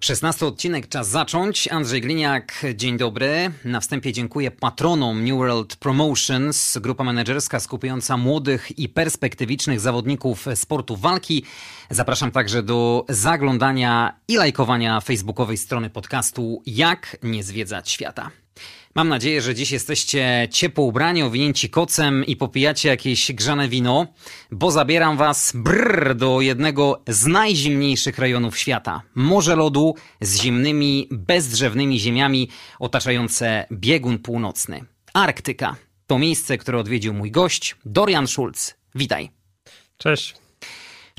16 odcinek, czas zacząć. Andrzej Gliniak, dzień dobry. Na wstępie dziękuję patronom New World Promotions, grupa menedżerska skupiająca młodych i perspektywicznych zawodników sportu walki. Zapraszam także do zaglądania i lajkowania facebookowej strony podcastu Jak nie zwiedzać świata. Mam nadzieję, że dziś jesteście ciepło ubrani, owinięci kocem i popijacie jakieś grzane wino, bo zabieram was brrr do jednego z najzimniejszych rejonów świata. Morze lodu z zimnymi, bezdrzewnymi ziemiami otaczające biegun północny. Arktyka to miejsce, które odwiedził mój gość, Dorian Schulz. Witaj. Cześć.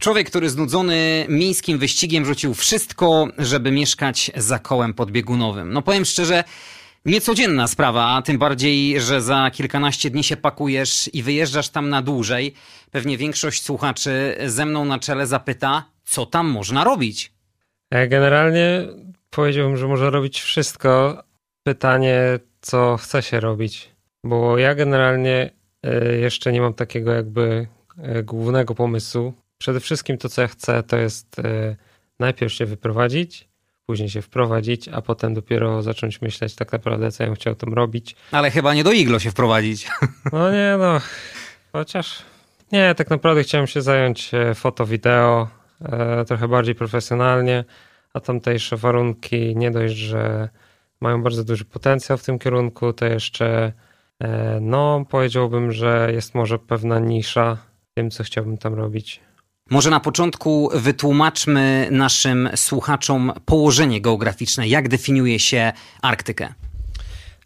Człowiek, który znudzony miejskim wyścigiem rzucił wszystko, żeby mieszkać za kołem podbiegunowym. No powiem szczerze, Niecodzienna sprawa, a tym bardziej, że za kilkanaście dni się pakujesz i wyjeżdżasz tam na dłużej. Pewnie większość słuchaczy ze mną na czele zapyta, co tam można robić. E, generalnie powiedziałbym, że można robić wszystko. Pytanie, co chce się robić. Bo ja generalnie e, jeszcze nie mam takiego jakby e, głównego pomysłu. Przede wszystkim to, co ja chcę, to jest najpierw się wyprowadzić, później się wprowadzić, a potem dopiero zacząć myśleć tak naprawdę, co ja bym chciał tam robić. Ale chyba nie do iglo się wprowadzić. No nie, no. Chociaż nie, tak naprawdę chciałem się zająć e, foto, wideo e, trochę bardziej profesjonalnie, a tamtejsze warunki nie dość, że mają bardzo duży potencjał w tym kierunku, to jeszcze e, no powiedziałbym, że jest może pewna nisza w tym, co chciałbym tam robić. Może na początku wytłumaczmy naszym słuchaczom położenie geograficzne. Jak definiuje się Arktykę?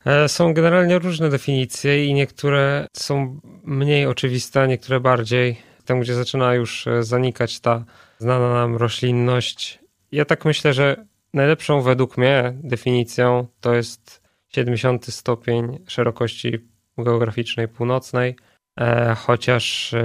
E, są generalnie różne definicje i niektóre są mniej oczywiste, a niektóre bardziej. Tam, gdzie zaczyna już e, zanikać ta znana nam roślinność. Ja tak myślę, że najlepszą według mnie definicją to jest 70 stopień szerokości geograficznej północnej, e, chociaż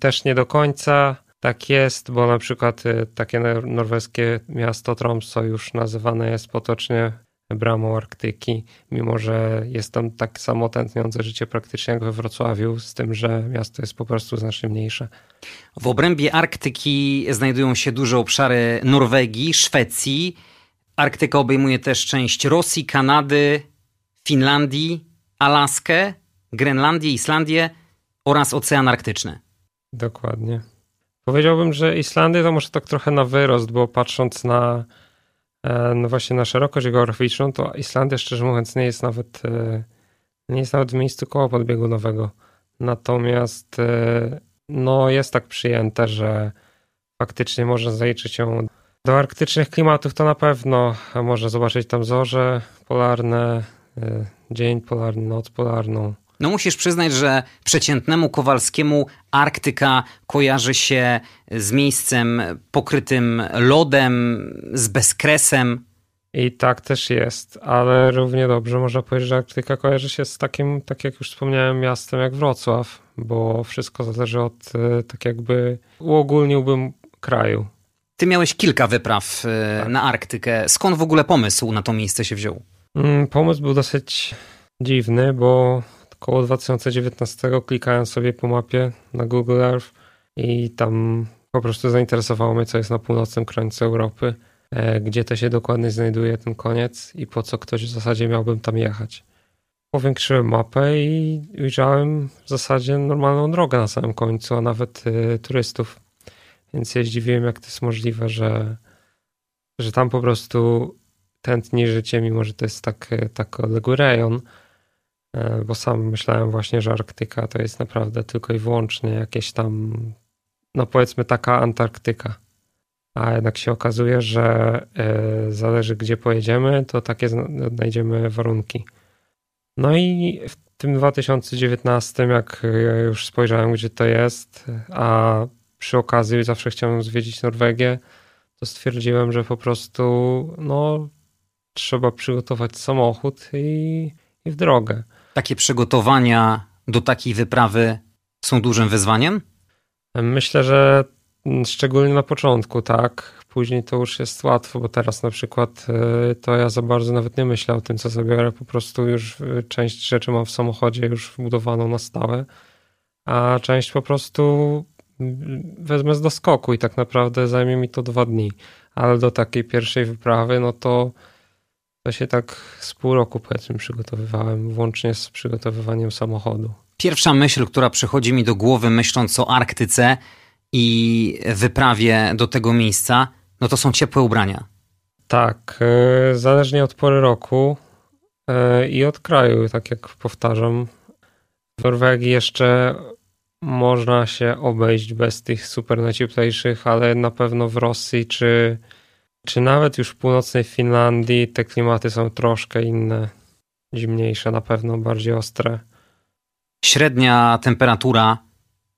też nie do końca tak jest, bo na przykład y, takie norweskie miasto Tromso już nazywane jest potocznie bramą Arktyki, mimo że jest tam tak samo tętniące życie praktycznie jak we Wrocławiu, z tym, że miasto jest po prostu znacznie mniejsze. W obrębie Arktyki znajdują się duże obszary Norwegii, Szwecji. Arktyka obejmuje też część Rosji, Kanady, Finlandii, Alaskę, Grenlandię, Islandię oraz Ocean Arktyczny. Dokładnie. Powiedziałbym, że Islandia to może tak trochę na wyrost, bo patrząc na e, no właśnie na szerokość geograficzną, to Islandia szczerze mówiąc nie jest nawet e, nie jest nawet w miejscu koła podbiegunowego. Natomiast e, no jest tak przyjęte, że faktycznie można zaliczyć ją do arktycznych klimatów, to na pewno można zobaczyć tam zorze polarne, dzień polarny, noc polarną. No musisz przyznać, że przeciętnemu Kowalskiemu Arktyka kojarzy się z miejscem pokrytym lodem, z bezkresem. I tak też jest, ale równie dobrze można powiedzieć, że Arktyka kojarzy się z takim, tak jak już wspomniałem, miastem jak Wrocław, bo wszystko zależy od, e, tak jakby uogólniłbym kraju. Ty miałeś kilka wypraw e, tak. na Arktykę. Skąd w ogóle pomysł na to miejsce się wziął? Mm, pomysł był dosyć dziwny, bo Koło 2019 klikałem sobie po mapie na Google Earth i tam po prostu zainteresowało mnie, co jest na północnym krańcu Europy, e, gdzie to się dokładnie znajduje ten koniec i po co ktoś w zasadzie miałbym tam jechać. Powiększyłem mapę i ujrzałem w zasadzie normalną drogę na samym końcu, a nawet y, turystów. Więc ja zdziwiłem, jak to jest możliwe, że, że tam po prostu tętni życie, mimo że to jest tak, tak odległy rejon, E, bo sam myślałem właśnie, że Arktyka to jest naprawdę tylko i wyłącznie jakieś tam, no powiedzmy taka Antarktyka. A jednak się okazuje, że e, zależy gdzie pojedziemy, to takie znajdziemy warunki. No i w tym 2019, jak już spojrzałem, gdzie to jest, a przy okazji zawsze chciałem zwiedzić Norwegię, to stwierdziłem, że po prostu no, trzeba przygotować samochód i, i w drogę. Takie przygotowania do takiej wyprawy są dużym wyzwaniem? Myślę, że szczególnie na początku, tak. Później to już jest łatwo, bo teraz na przykład y, to ja za bardzo nawet nie myślę o tym, co zabiorę. Po prostu już y, część rzeczy mam w samochodzie już wbudowaną na stałe, a część po prostu wezmę z doskoku i tak naprawdę zajmie mi to dwa dni. Ale do takiej pierwszej wyprawy, no to to się tak z pół roku powiedzmy przygotowywałem, włącznie z przygotowywaniem samochodu. Pierwsza myśl, która przychodzi mi do głowy myśląc o Arktyce i wyprawie do tego miejsca, no to są ciepłe ubrania. Tak, e, zależnie od pory roku e, i od kraju, tak jak powtarzam. W Norwegii jeszcze można się obejść bez tych super najcieplejszych, ale na pewno w Rosji czy, czy nawet już w północnej Finlandii te klimaty są troszkę inne, zimniejsze na pewno, bardziej ostre. Średnia temperatura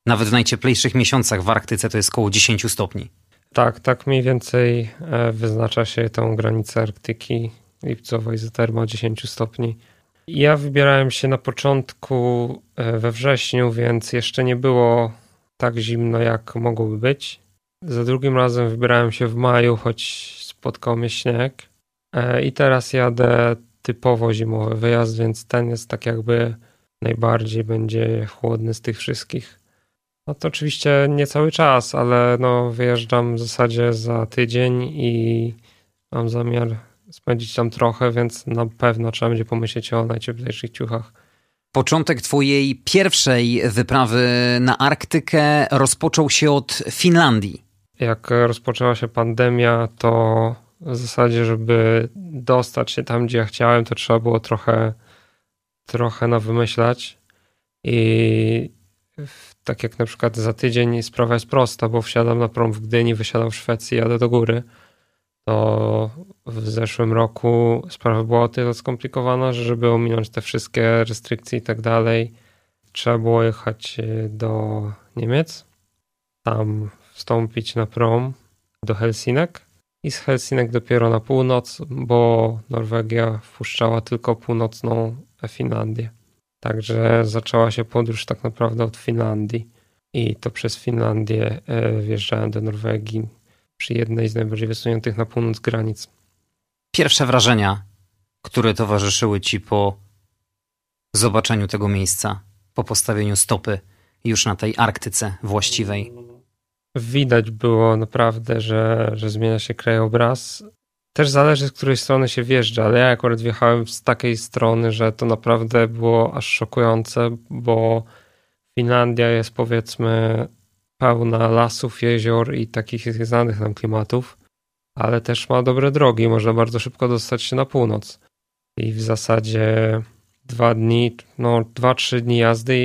nawet w najcieplejszych miesiącach w Arktyce to jest około 10 stopni. Tak, tak mniej więcej e, wyznacza się tą granicę Arktyki lipcowej z termo 10 stopni. Ja wybierałem się na początku e, we wrześniu, więc jeszcze nie było tak zimno, jak mogłoby być. Za drugim razem wybierałem się w maju, choć spotkał mnie śnieg. E, I teraz jadę typowo zimowy wyjazd, więc ten jest tak jakby najbardziej będzie chłodny z tych wszystkich. No to oczywiście nie cały czas, ale no wyjeżdżam w zasadzie za tydzień i mam zamiar spędzić tam trochę, więc na pewno trzeba będzie pomyśleć o najcieplejszych ciuchach. Początek twojej pierwszej wyprawy na Arktykę rozpoczął się od Finlandii. Jak rozpoczęła się pandemia, to w zasadzie, żeby dostać się tam, gdzie ja chciałem, to trzeba było trochę, trochę na wymyślać. I tak jak na przykład za tydzień sprawa jest prosta, bo wsiadam na prom w Gdyni, wysiadam w Szwecji, jadę do góry to w zeszłym roku sprawa była o tyle skomplikowana, że żeby ominąć te wszystkie restrykcje i tak dalej, trzeba było jechać e, do Niemiec, tam wstąpić na prom do Helsinek i z Helsinek dopiero na północ, bo Norwegia wpuszczała tylko północną Finlandię. Także zaczęła się podróż tak naprawdę od Finlandii i to przez Finlandię e, wjeżdżałem do Norwegii przy jednej z najbardziej wysuniętych na północ granic. Pierwsze wrażenia, które towarzyszyły ci po zobaczeniu tego miejsca, po postawieniu stopy już na tej Arktyce właściwej? Widać było naprawdę, że, że zmienia się krajobraz. Też zależy, z której strony się wjeżdża, ale ja akurat wjechałem z takiej strony, że to naprawdę było aż szokujące, bo Finlandia jest powiedzmy pełna lasów, jezior i takich znanych nam klimatów, ale też ma dobre drogi, można bardzo szybko dostać się na północ. I w zasadzie dwa dni, no dwa, trzy dni jazdy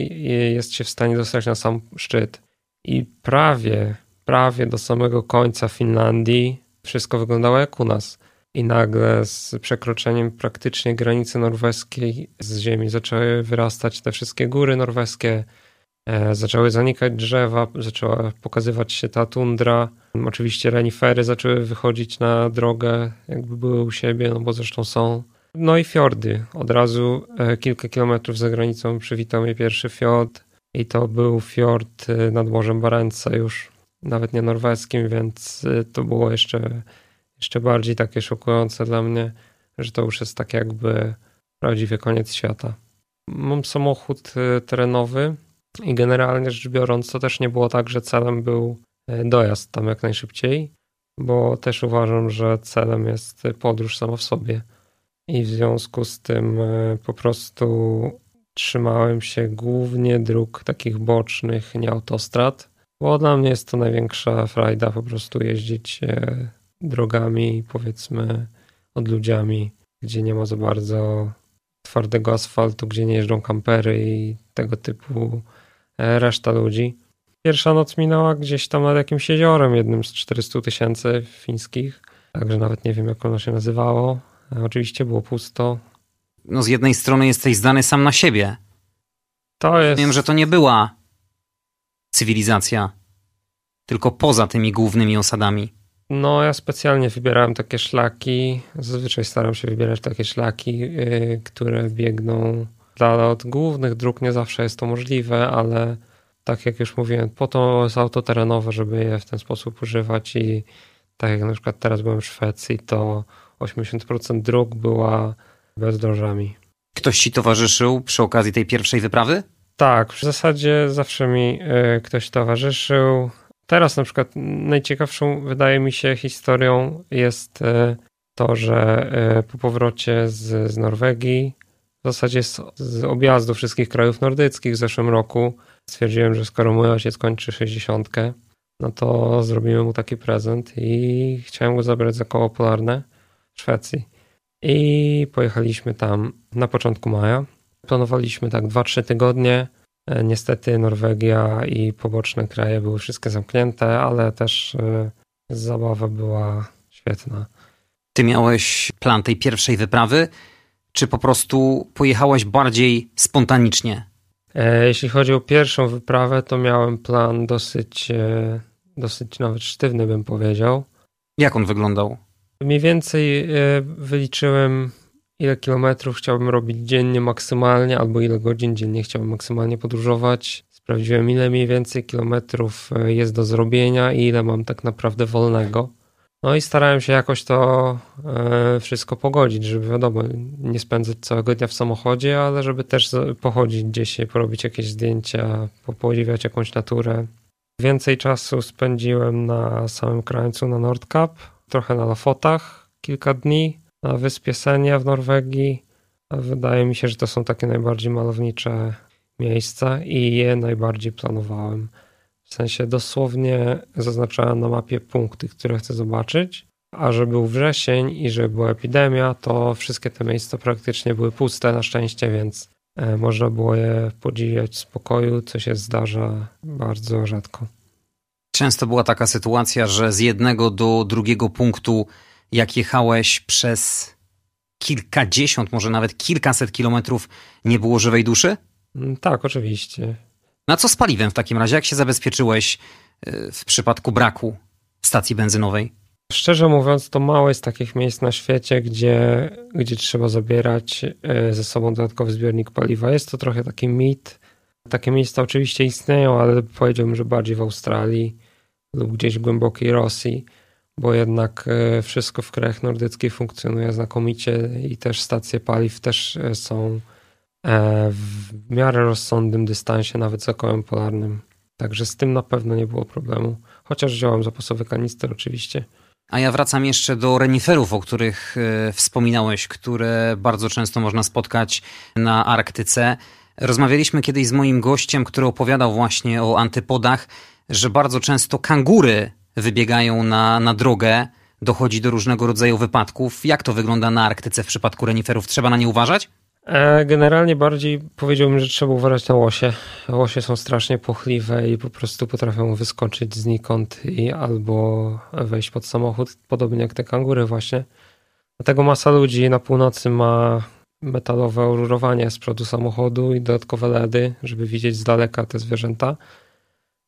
jest się w stanie dostać na sam szczyt. I prawie, prawie do samego końca Finlandii wszystko wyglądało jak u nas. I nagle z przekroczeniem praktycznie granicy norweskiej z ziemi zaczęły wyrastać te wszystkie góry norweskie, E, zaczęły zanikać drzewa, zaczęła pokazywać się ta tundra. Oczywiście renifery zaczęły wychodzić na drogę, jakby były u siebie, no bo zresztą są. No i fiordy. Od razu e, kilka kilometrów za granicą przywitał mnie pierwszy fiord i to był fiord e, nad Morzem Barenca już, nawet nie norweskim, więc to było jeszcze, jeszcze bardziej takie szokujące dla mnie, że to już jest tak jakby prawdziwy koniec świata. Mam samochód terenowy, i generalnie rzecz biorąc, to też nie było tak, że celem był dojazd tam jak najszybciej, bo też uważam, że celem jest podróż sama w sobie. I w związku z tym po prostu trzymałem się głównie dróg takich bocznych, nie autostrad, bo dla mnie jest to największa frajda po prostu jeździć e, drogami, powiedzmy, odludziami, gdzie nie ma za bardzo twardego asfaltu, gdzie nie jeżdżą kampery i tego typu E, reszta ludzi. Pierwsza noc minęła gdzieś tam nad jakimś jeziorem, jednym z 400 tysięcy fińskich, także nawet nie wiem, jak ono się nazywało. E, oczywiście było pusto. No z jednej strony jesteś zdany sam na siebie. To jest... Wiem, że to nie była cywilizacja, tylko poza tymi głównymi osadami. No, ja specjalnie wybierałem takie szlaki. Zazwyczaj staram się wybierać takie szlaki, yy, które biegną dala od głównych dróg nie zawsze jest to możliwe, ale tak jak już mówiłem, po to jest auto terenowe, żeby je w ten sposób używać i tak jak na przykład teraz byłem w Szwecji, to 80% dróg była bezdrożami. Ktoś ci towarzyszył przy okazji tej pierwszej wyprawy? Tak, w zasadzie zawsze mi y, ktoś towarzyszył. Teraz na przykład najciekawszą wydaje mi się historią jest y, to, że y, po powrocie z, z Norwegii, w zasadzie z, z objazdu wszystkich krajów nordyckich w zeszłym roku, stwierdziłem, że skoro mój ojciec kończy 60, no to zrobimy mu taki prezent i chciałem go zabrać za koło polarne w Szwecji. I pojechaliśmy tam na początku maja. Planowaliśmy tak 2-3 tygodnie. E, niestety Norwegia i poboczne kraje były wszystkie zamknięte, ale też e, zabawa była świetna. Ty miałeś plan tej pierwszej wyprawy, czy po prostu pojechałeś bardziej spontanicznie? E, jeśli chodzi o pierwszą wyprawę, to miałem plan dosyć, dosyć nawet sztywny, bym powiedział. Jak on wyglądał? Mniej więcej wyliczyłem ile kilometrów chciałbym robić dziennie maksymalnie, albo ile godzin dziennie chciałbym maksymalnie podróżować. Sprawdziłem, ile mniej więcej kilometrów e, jest do zrobienia i ile mam tak naprawdę wolnego. No i starałem się jakoś to e, wszystko pogodzić, żeby wiadomo, nie spędzać całego dnia w samochodzie, ale żeby też pochodzić gdzieś, porobić jakieś zdjęcia, podziwiać jakąś naturę. Więcej czasu spędziłem na samym krańcu, na Nordkap, trochę na Lafotach, kilka dni, na wyspie Senia w Norwegii. Wydaje mi się, że to są takie najbardziej malownicze miejsca i je najbardziej planowałem. W sensie dosłownie zaznaczałem na mapie punkty, które chcę zobaczyć, a że był wrzesień i że była epidemia, to wszystkie te miejsca praktycznie były puste na szczęście, więc e, można było je podziwiać w spokoju, co się zdarza bardzo rzadko. Często była taka sytuacja, że z jednego do drugiego punktu jak jechałeś przez kilkadziesiąt, może nawet kilkaset kilometrów, nie było żywej duszy? Mm, tak, oczywiście. Na co z paliwem w takim razie? Jak się zabezpieczyłeś y, w przypadku braku stacji benzynowej? Szczerze mówiąc, to mało jest takich miejsc na świecie, gdzie, gdzie trzeba zabierać y, ze sobą dodatkowy zbiornik paliwa. Jest to trochę taki mit. Takie miejsca oczywiście istnieją, ale powiedziałbym, że bardziej w Australii lub gdzieś w głębokiej Rosji bo jednak e, wszystko w krajach nordyckich funkcjonuje znakomicie i też stacje paliw też e, są e, w miarę rozsądnym dystansie, nawet za kołem polarnym. Także z tym na pewno nie było problemu. Chociaż wziąłem zapasowy kanister oczywiście. A ja wracam jeszcze do reniferów, o których wspominałeś, które bardzo często można spotkać na Arktyce. Rozmawialiśmy kiedyś z moim gościem, który opowiadał właśnie o antypodach, że bardzo często kangury wybiegają na, na drogę, dochodzi do różnego rodzaju wypadków. Jak to wygląda na Arktyce w przypadku reniferów? Trzeba na nie uważać? E, generalnie bardziej powiedziałbym, że trzeba uważać na łosie. Łosie są strasznie pochliwe i po prostu potrafią wyskoczyć znikąd i albo wejść pod samochód, podobnie jak te kangury właśnie. Dlatego masa ludzi na północy ma metalowe orurowanie z przodu samochodu i dodatkowe LEDy, żeby widzieć z daleka te zwierzęta.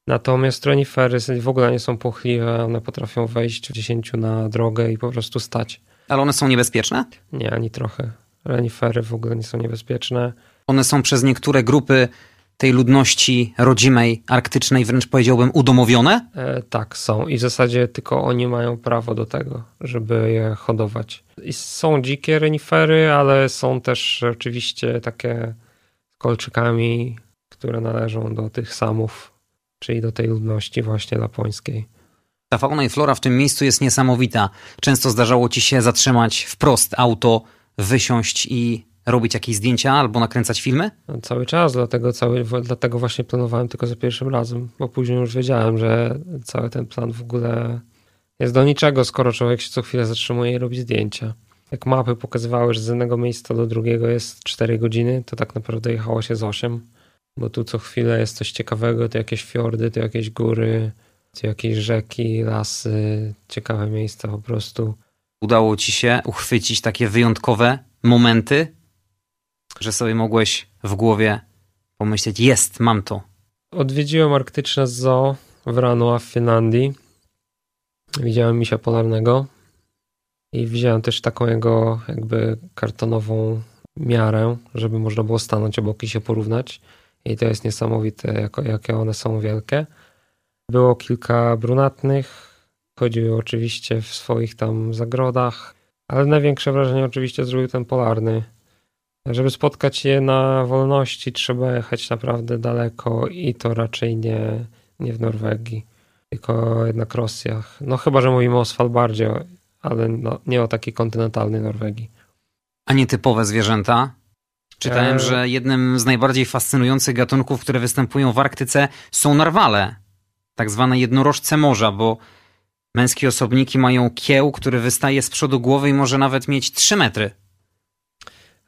Natomiast renifery w ogóle nie są płochliwe, one potrafią wejść w 10 na drogę i po prostu stać. Ale one są niebezpieczne? Nie, ani trochę. Renifery w ogóle nie są niebezpieczne. One są przez niektóre grupy tej ludności rodzimej, arktycznej, wręcz powiedziałbym, udomowione? E, tak, są. I w zasadzie tylko oni mają prawo do tego, żeby je hodować. I są dzikie renifery, ale są też oczywiście takie z kolczykami, które należą do tych samów czyli do tej ludności właśnie lapońskiej. Ta fauna i flora w tym miejscu jest niesamowita. Często zdarzało ci się zatrzymać wprost auto, wysiąść i robić jakieś zdjęcia albo nakręcać filmy? No, cały czas, dlatego, cały, dlatego właśnie planowałem tylko za pierwszym razem, bo później już wiedziałem, że cały ten plan w ogóle jest do niczego, skoro człowiek się co chwilę zatrzymuje i robi zdjęcia. Jak mapy pokazywały, że z jednego miejsca do drugiego jest 4 godziny, to tak naprawdę jechało się z 8 bo tu co chwilę jest coś ciekawego, to jakieś fiordy, to jakieś góry, to jakieś rzeki, lasy, ciekawe miejsca po prostu. Udało ci się uchwycić takie wyjątkowe momenty, że sobie mogłeś w głowie pomyśleć, jest, mam to. Odwiedziłem arktyczne zoo w Ranua w Finlandii. Widziałem misia polarnego i widziałem też taką jego jakby kartonową miarę, żeby można było stanąć obok i się porównać i to jest niesamowite, jakie one są wielkie. Było kilka brunatnych, chodziły oczywiście w swoich tam zagrodach, ale największe wrażenie oczywiście zrobił ten polarny. Żeby spotkać je na wolności, trzeba jechać naprawdę daleko i to raczej nie, nie w Norwegii, tylko jednak Rosjach. No chyba, że mówimy o Svalbardzie, ale no, nie o takiej kontynentalnej Norwegii. A nietypowe zwierzęta? Czytałem, e... że jednym z najbardziej fascynujących gatunków, które występują w Arktyce są narwale, tak zwane jednorożce morza, bo męskie osobniki mają kieł, który wystaje z przodu głowy i może nawet mieć 3 metry.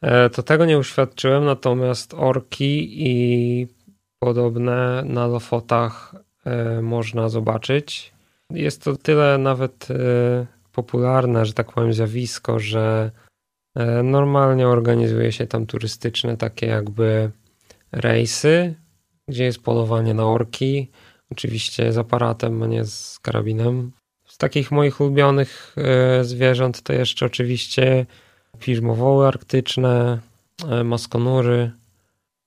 E, to tego nie uświadczyłem, natomiast orki i podobne na Lofotach e, można zobaczyć. Jest to tyle nawet popularne, że tak powiem, zjawisko, że normalnie organizuje się tam turystyczne takie jakby rejsy, gdzie jest polowanie na orki. Oczywiście z aparatem, a nie z karabinem. Z takich moich ulubionych zwierząt to jeszcze oczywiście piżmowoły arktyczne, e, maskonury.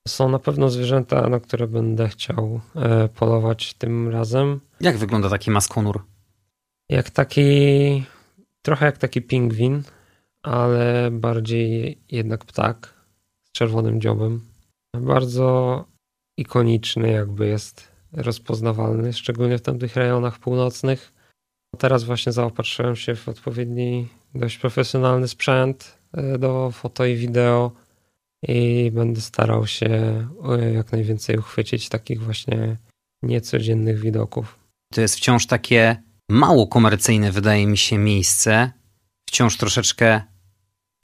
Są na pewno zwierzęta, na które będę chciał e, polować tym razem. Jak wygląda taki maskonur? Jak taki, trochę jak taki pingwin, ale bardziej jednak ptak z czerwonym dziobem. Bardzo ikoniczny jakby jest rozpoznawalny, szczególnie w tamtych rejonach północnych. Teraz właśnie zaopatrzyłem się w odpowiedni, dość profesjonalny sprzęt e, do foto i wideo i będę starał się e, jak najwięcej uchwycić takich właśnie niecodziennych widoków. To jest wciąż takie mało komercyjne, wydaje mi się, miejsce. Wciąż troszeczkę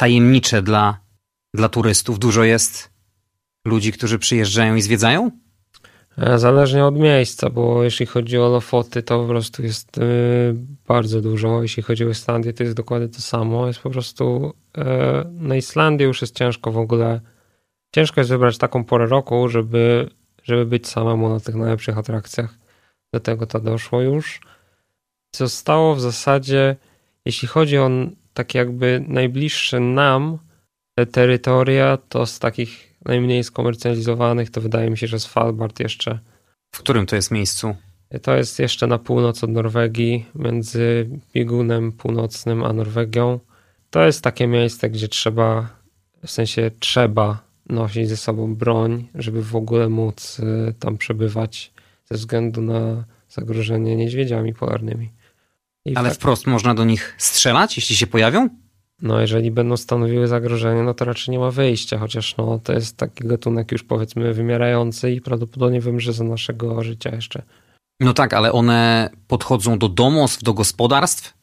tajemnicze dla, dla turystów. Dużo jest ludzi, którzy przyjeżdżają i zwiedzają? E, zależnie od miejsca, bo jeśli chodzi o Lofoty, to po prostu jest e, bardzo dużo. Jeśli chodzi o Islandię, to jest dokładnie to samo. Jest po prostu e, na Islandii już jest ciężko w ogóle. Ciężko jest wybrać taką porę roku, żeby, żeby być samemu na tych najlepszych atrakcjach. Do tego to doszło już. Zostało w zasadzie, jeśli chodzi o takie jakby najbliższe nam terytoria, to z takich najmniej skomercjalizowanych, to wydaje mi się, że Svalbard jeszcze. W którym to jest miejscu? To jest jeszcze na północ od Norwegii, między biegunem północnym a Norwegią. To jest takie miejsce, gdzie trzeba, w sensie trzeba nosić ze sobą broń, żeby w ogóle móc y, tam przebywać ze względu na zagrożenie niedźwiedziami polarnymi. I Ale tak... wprost można do nich strzelać, jeśli się pojawią? No, jeżeli będą stanowiły zagrożenie, no to raczej nie ma wyjścia, chociaż no, to jest taki gatunek już powiedzmy wymierający i prawdopodobnie wymrze za naszego życia jeszcze. No tak, ale one podchodzą do domostw, do gospodarstw?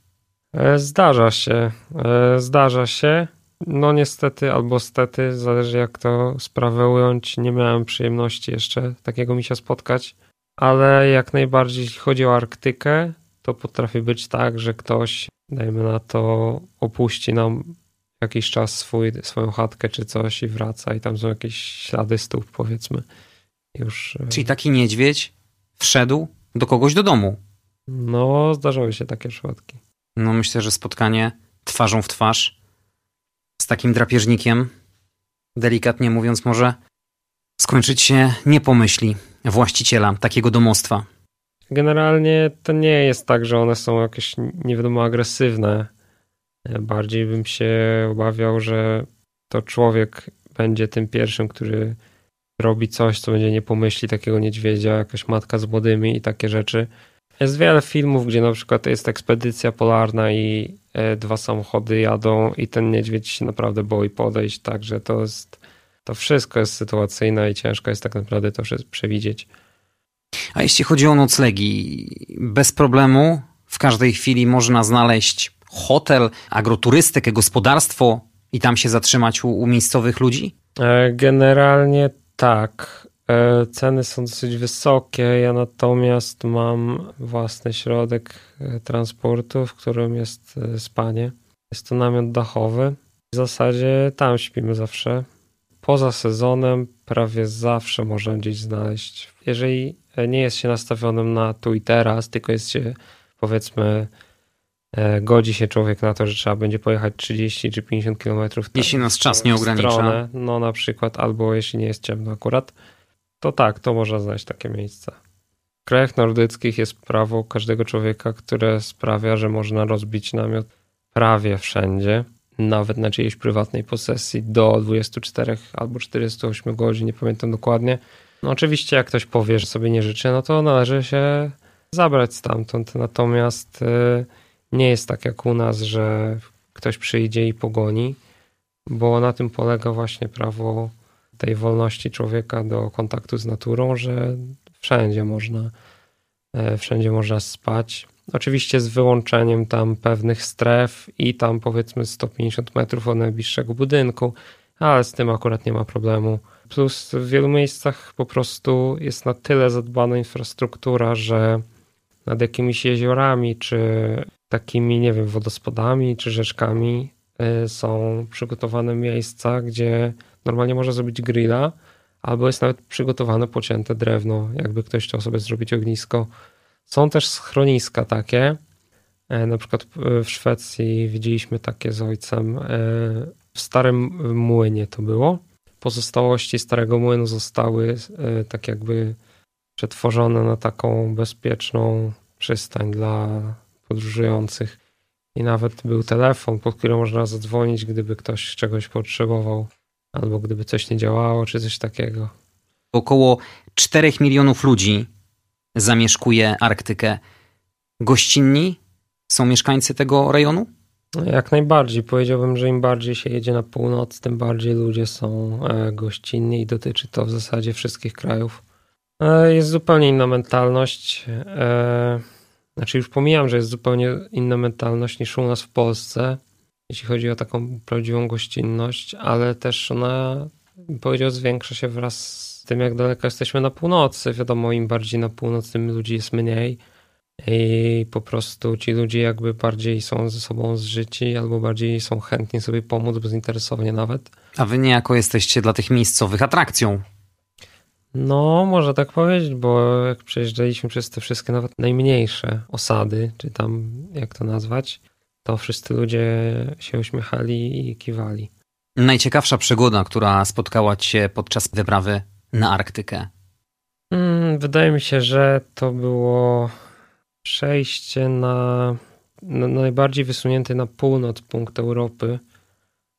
E, zdarza się. E, zdarza się. No niestety albo stety, zależy jak to sprawę ująć. Nie miałem przyjemności jeszcze takiego mi się spotkać, ale jak najbardziej jeśli chodzi o Arktykę, to potrafi być tak, że ktoś dajmy na to, opuści nam jakiś czas swój, swoją chatkę czy coś i wraca i tam są jakieś ślady stóp powiedzmy. Już... E, Czyli taki niedźwiedź wszedł do kogoś do domu? No, zdarzały się takie przypadki. No myślę, że spotkanie twarzą w twarz z takim drapieżnikiem, delikatnie mówiąc, może skończyć się nie właściciela takiego domostwa. Generalnie to nie jest tak, że one są jakieś nie wiadomo agresywne. Bardziej bym się obawiał, że to człowiek będzie tym pierwszym, który robi coś, co będzie nie pomyśli takiego niedźwiedzia, jakaś matka z młodymi i takie rzeczy. Jest wiele filmów, gdzie na przykład jest ekspedycja polarna i e, dwa samochody jadą i ten niedźwiedź się naprawdę boi podejść, także to jest, to wszystko jest sytuacyjne i ciężko jest tak naprawdę to przewidzieć. A jeśli chodzi o noclegi, bez problemu w każdej chwili można znaleźć hotel, agroturystykę, gospodarstwo i tam się zatrzymać u, u miejscowych ludzi? E, generalnie tak. E, ceny są dosyć wysokie. Ja natomiast mam własny środek e, transportu, w którym jest spanie. Jest to namiot dachowy. W zasadzie tam śpimy zawsze. Poza sezonem prawie zawsze można gdzieś znaleźć. Jeżeli nie jest się nastawionym na tu i teraz, tylko jest się powiedzmy e, godzi się człowiek na to, że trzeba będzie pojechać 30 czy 50 kilometrów. Jeśli nas czas nie ogranicza. Stronę, no na przykład, albo jeśli nie jest ciemno akurat, to tak, to można znaleźć takie miejsca. W krajach nordyckich jest prawo każdego człowieka, które sprawia, że można rozbić namiot prawie wszędzie, nawet na czyjejś prywatnej posesji do 24 albo 48 godzin, nie pamiętam dokładnie. No oczywiście jak ktoś powie, że sobie nie życzy, no to należy się zabrać stamtąd. Natomiast y, nie jest tak jak u nas, że ktoś przyjdzie i pogoni, bo na tym polega właśnie prawo tej wolności człowieka do kontaktu z naturą, że wszędzie można, e, wszędzie można spać. Oczywiście z wyłączeniem tam pewnych stref i tam powiedzmy 150 metrów od najbliższego budynku, ale z tym akurat nie ma problemu. Plus w wielu miejscach po prostu jest na tyle zadbana infrastruktura, że nad jakimiś jeziorami, czy takimi, nie wiem, wodospadami, czy rzeczkami y, są przygotowane miejsca, gdzie normalnie można zrobić grilla, albo jest nawet przygotowane pocięte drewno, jakby ktoś chciał sobie zrobić ognisko. Są też schroniska takie. E, na przykład w Szwecji widzieliśmy takie z ojcem. E, w starym młynie to było. Pozostałości starego młynu zostały e, tak jakby przetworzone na taką bezpieczną przystań dla podróżujących. I nawet był telefon, pod który można zadzwonić, gdyby ktoś czegoś potrzebował, albo gdyby coś nie działało, czy coś takiego. Około 4 milionów ludzi zamieszkuje Arktykę. Gościnni są mieszkańcy tego rejonu? No, jak najbardziej. Powiedziałbym, że im bardziej się jedzie na północ, tym bardziej ludzie są e, gościnni i dotyczy to w zasadzie wszystkich krajów. E, jest zupełnie inna mentalność. E, znaczy, już pomijam, że jest zupełnie inna mentalność niż u nas w Polsce, jeśli chodzi o taką prawdziwą gościnność, ale też ona, powiedział, zwiększa się wraz z tym, jak daleko jesteśmy na północy. Wiadomo, im bardziej na północ, tym ludzi jest mniej. I po prostu ci ludzie jakby bardziej są ze sobą zżyci, albo bardziej są chętni sobie pomóc, bezinteresownie nawet. A wy niejako jesteście dla tych miejscowych atrakcją. No, można tak powiedzieć, bo jak przejeżdżaliśmy przez te wszystkie nawet najmniejsze osady, czy tam jak to nazwać, to wszyscy ludzie się uśmiechali i kiwali. Najciekawsza przygoda, która spotkała cię podczas wyprawy na Arktykę? Hmm, wydaje mi się, że to było przejście na, na najbardziej wysunięty na północ punkt Europy.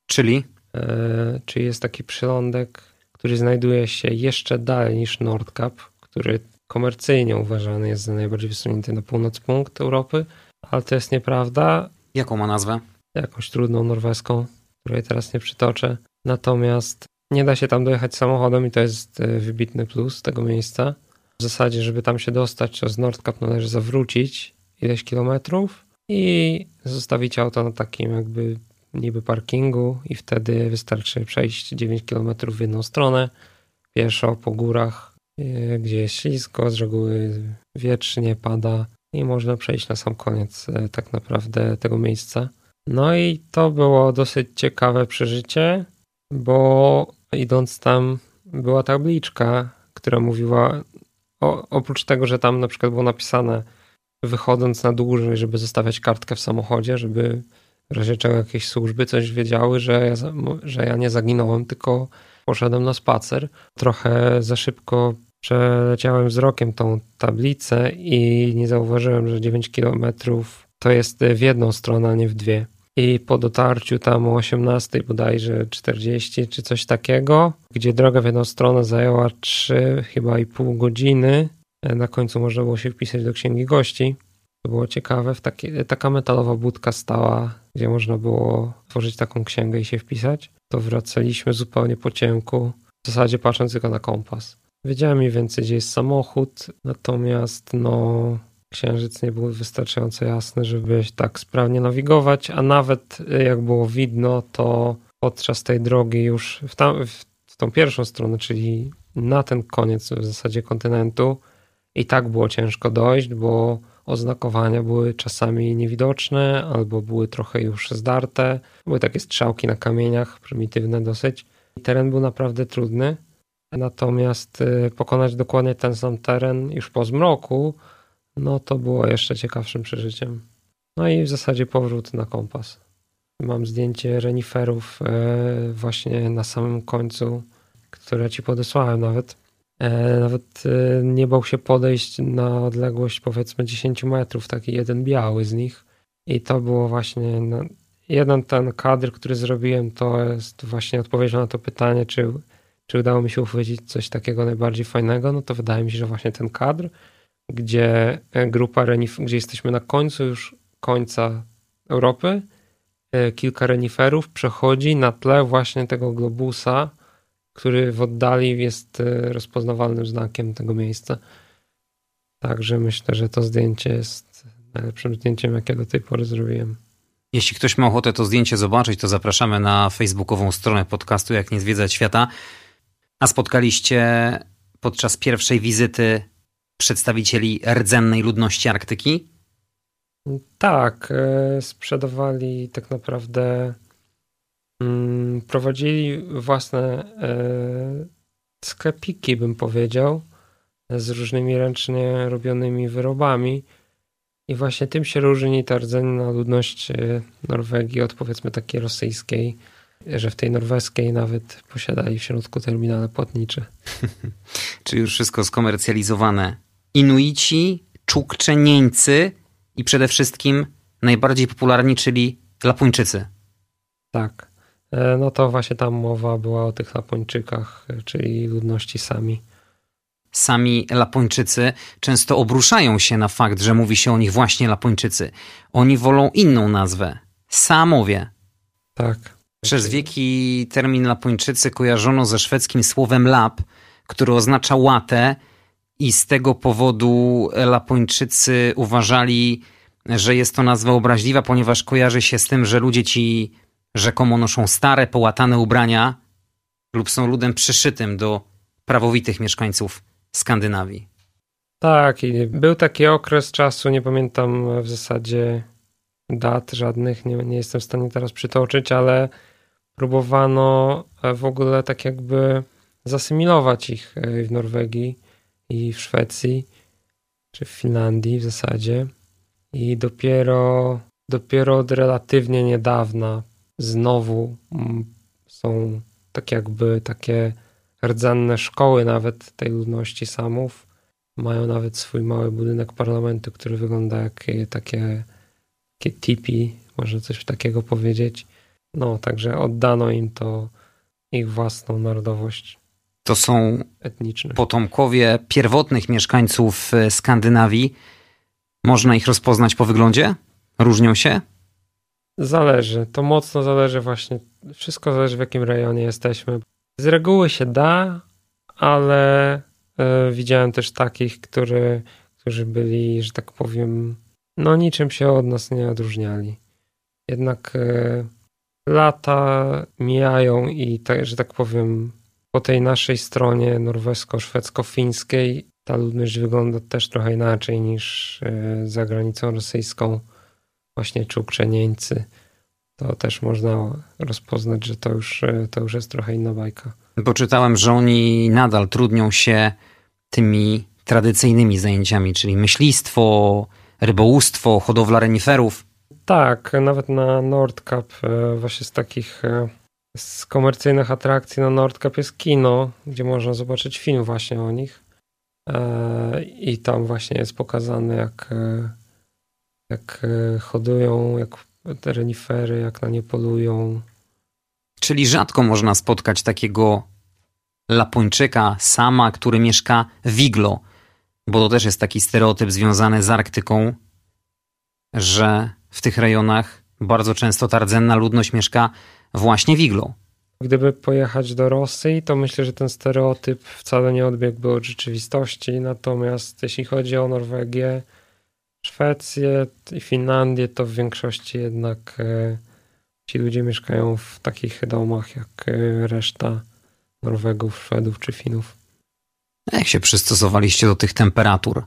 Czyli? E, czyli jest taki przylądek który znajduje się jeszcze dalej niż Nordkap, który komercyjnie uważany jest za najbardziej wysunięty na północ punkt Europy, ale to jest nieprawda. Jaką ma nazwę? Jakąś trudną norweską, której teraz nie przytoczę. Natomiast nie da się tam dojechać samochodem i to jest e, wybitny plus tego miejsca. W zasadzie, żeby tam się dostać, to z Nordkap należy zawrócić ileś kilometrów i zostawić auto na takim jakby niby parkingu i wtedy wystarczy przejść 9 km w jedną stronę pieszo po górach, e, gdzie jest ślisko, z reguły wiecznie pada i można przejść na sam koniec e, tak naprawdę tego miejsca. No i to było dosyć ciekawe przeżycie, bo idąc tam była tabliczka, która mówiła o, oprócz tego, że tam na przykład było napisane wychodząc na dłużej, żeby zostawiać kartkę w samochodzie, żeby w razie czego jakieś służby coś wiedziały, że ja, że ja nie zaginąłem, tylko poszedłem na spacer. Trochę za szybko przeleciałem wzrokiem tą tablicę i nie zauważyłem, że 9 kilometrów to jest w jedną stronę, a nie w dwie. I po dotarciu tam o 18 bodajże 40 czy coś takiego, gdzie droga w jedną stronę zajęła 3 chyba i pół godziny, na końcu można było się wpisać do księgi gości. To było ciekawe, w takie, taka metalowa budka stała gdzie można było tworzyć taką księgę i się wpisać, to wracaliśmy zupełnie po ciemku, w zasadzie patrząc tylko na kompas. Wiedziałem mniej więcej, gdzie jest samochód, natomiast no, księżyc nie był wystarczająco jasny, żeby tak sprawnie nawigować, a nawet jak było widno, to podczas tej drogi już w, tam, w tą pierwszą stronę, czyli na ten koniec w zasadzie kontynentu, i tak było ciężko dojść, bo oznakowania były czasami niewidoczne albo były trochę już zdarte. Były takie strzałki na kamieniach, prymitywne dosyć. Teren był naprawdę trudny. Natomiast y, pokonać dokładnie ten sam teren już po zmroku, no to było jeszcze ciekawszym przeżyciem. No i w zasadzie powrót na kompas. Mam zdjęcie reniferów e, właśnie na samym końcu, które ci podesłałem nawet. E, nawet e, nie bał się podejść na odległość powiedzmy 10 metrów, taki jeden biały z nich. I to było właśnie no, jeden ten kadr, który zrobiłem, to jest właśnie odpowiedzią na to pytanie, czy, czy udało mi się uchwycić coś takiego najbardziej fajnego. No to wydaje mi się, że właśnie ten kadr, gdzie e, grupa renif, gdzie jesteśmy na końcu już końca Europy, kilka reniferów przechodzi na tle właśnie tego globusa, który w oddali jest e, rozpoznawalnym znakiem tego miejsca. Także myślę, że to zdjęcie jest najlepszym zdjęciem, jakie do tej pory zrobiłem. Jeśli ktoś ma ochotę to zdjęcie zobaczyć, to zapraszamy na facebookową stronę podcastu Jak nie zwiedzać świata. A spotkaliście podczas pierwszej wizyty przedstawicieli rdzennej ludności Arktyki? Tak, e, sprzedawali tak naprawdę Mm, prowadzili własne e, sklepiki, bym powiedział, z różnymi ręcznie robionymi wyrobami. I właśnie tym się różni ta rdzenna ludność e, Norwegii od powiedzmy takiej rosyjskiej, że w tej norweskiej nawet posiadali w środku terminale płatnicze. Czyli już wszystko skomercjalizowane. Inuici, Czukczenieńcy i przede wszystkim najbardziej popularni, czyli Lapończycy. Tak. E, no to właśnie tam mowa była o tych Lapończykach, e, czyli ludności sami. Sami Lapończycy często obruszają się na fakt, że mówi się o nich właśnie Lapończycy. Oni wolą inną nazwę Samowie. Tak. Przez wieki termin Lapończycy kojarzono ze szwedzkim słowem lap, który oznacza łatę, i z tego powodu Lapończycy uważali, że jest to nazwa obraźliwa, ponieważ kojarzy się z tym, że ludzie ci rzekomo noszą stare, połatane ubrania lub są ludem przyszytym do prawowitych mieszkańców Skandynawii. Tak, i był taki okres czasu, nie pamiętam w zasadzie dat żadnych, nie, nie jestem w stanie teraz przytoczyć, ale próbowano w ogóle tak jakby zasymilować ich e, w Norwegii i w Szwecji, czy w Finlandii w zasadzie. I dopiero, dopiero od relatywnie niedawna znowu mm, są tak jakby takie rdzenne szkoły nawet tej ludności samów. Mają nawet swój mały budynek parlamentu, który wygląda jak takie, takie tipi, można coś takiego powiedzieć. No, także oddano im to ich własną narodowość. To są potomkowie pierwotnych mieszkańców e, Skandynawii. Można ich rozpoznać po wyglądzie? Różnią się? Zależy, to mocno zależy właśnie. Wszystko zależy w jakim rejonie jesteśmy. Z reguły się da, ale y, widziałem też takich, który, którzy byli, że tak powiem, no niczym się od nas nie odróżniali. Jednak y, lata mijają i, tak, że tak powiem, po tej naszej stronie norwesko-szwedzko-fińskiej ta ludność wygląda też trochę inaczej niż y, za granicą rosyjską właśnie Czukczenieńcy, to też można rozpoznać, że to już, to już jest trochę inna bajka. Bo czytałem, że oni nadal trudnią się tymi tradycyjnymi zajęciami, czyli myślistwo, rybołówstwo, hodowla reniferów. Tak, nawet na Nordkap e, właśnie z takich e, z komercyjnych atrakcji na Nordkap jest kino, gdzie można zobaczyć film właśnie o nich. E, I tam właśnie jest pokazane, jak jak e, hodują, jak te renifery, jak na nie polują. Czyli rzadko można spotkać takiego Lapończyka, sama, który mieszka w iglo, bo to też jest taki stereotyp związany z Arktyką, że w tych rejonach bardzo często ta rdzenna ludność mieszka właśnie w iglo. Gdyby pojechać do Rosji, to myślę, że ten stereotyp wcale nie odbiegłby od rzeczywistości. Natomiast jeśli chodzi o Norwegię, Szwecję i Finlandię to w większości jednak e, ci ludzie mieszkają w takich domach jak e, reszta Norwegów, Szwedów czy Finów. Jak się przystosowaliście do tych temperatur?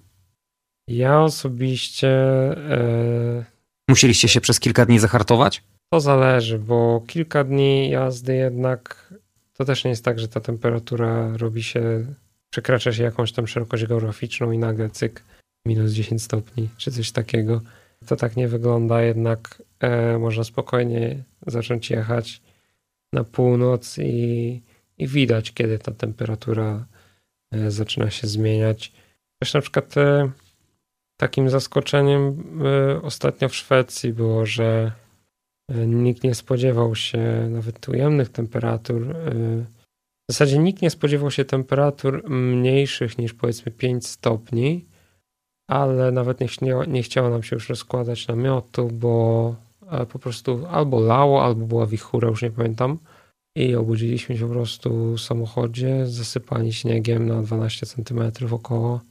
Ja osobiście. E... Musieliście się przez kilka dni zahartować? To zależy, bo kilka dni jazdy jednak to też nie jest tak, że ta temperatura robi się, przekracza się jakąś tam szerokość geograficzną i nagle cyk minus 10 stopni, czy coś takiego. To tak nie wygląda, jednak e, można spokojnie zacząć jechać na północ i, i widać, kiedy ta temperatura e, zaczyna się zmieniać. Też na przykład e, takim zaskoczeniem ostatnio w Szwecji było, że nikt nie spodziewał się nawet ujemnych temperatur. W zasadzie nikt nie spodziewał się temperatur mniejszych niż powiedzmy 5 stopni, ale nawet nie, nie chciało nam się już rozkładać namiotu, bo po prostu albo lało, albo była wichura, już nie pamiętam. I obudziliśmy się po prostu w samochodzie, zasypani śniegiem na 12 cm około.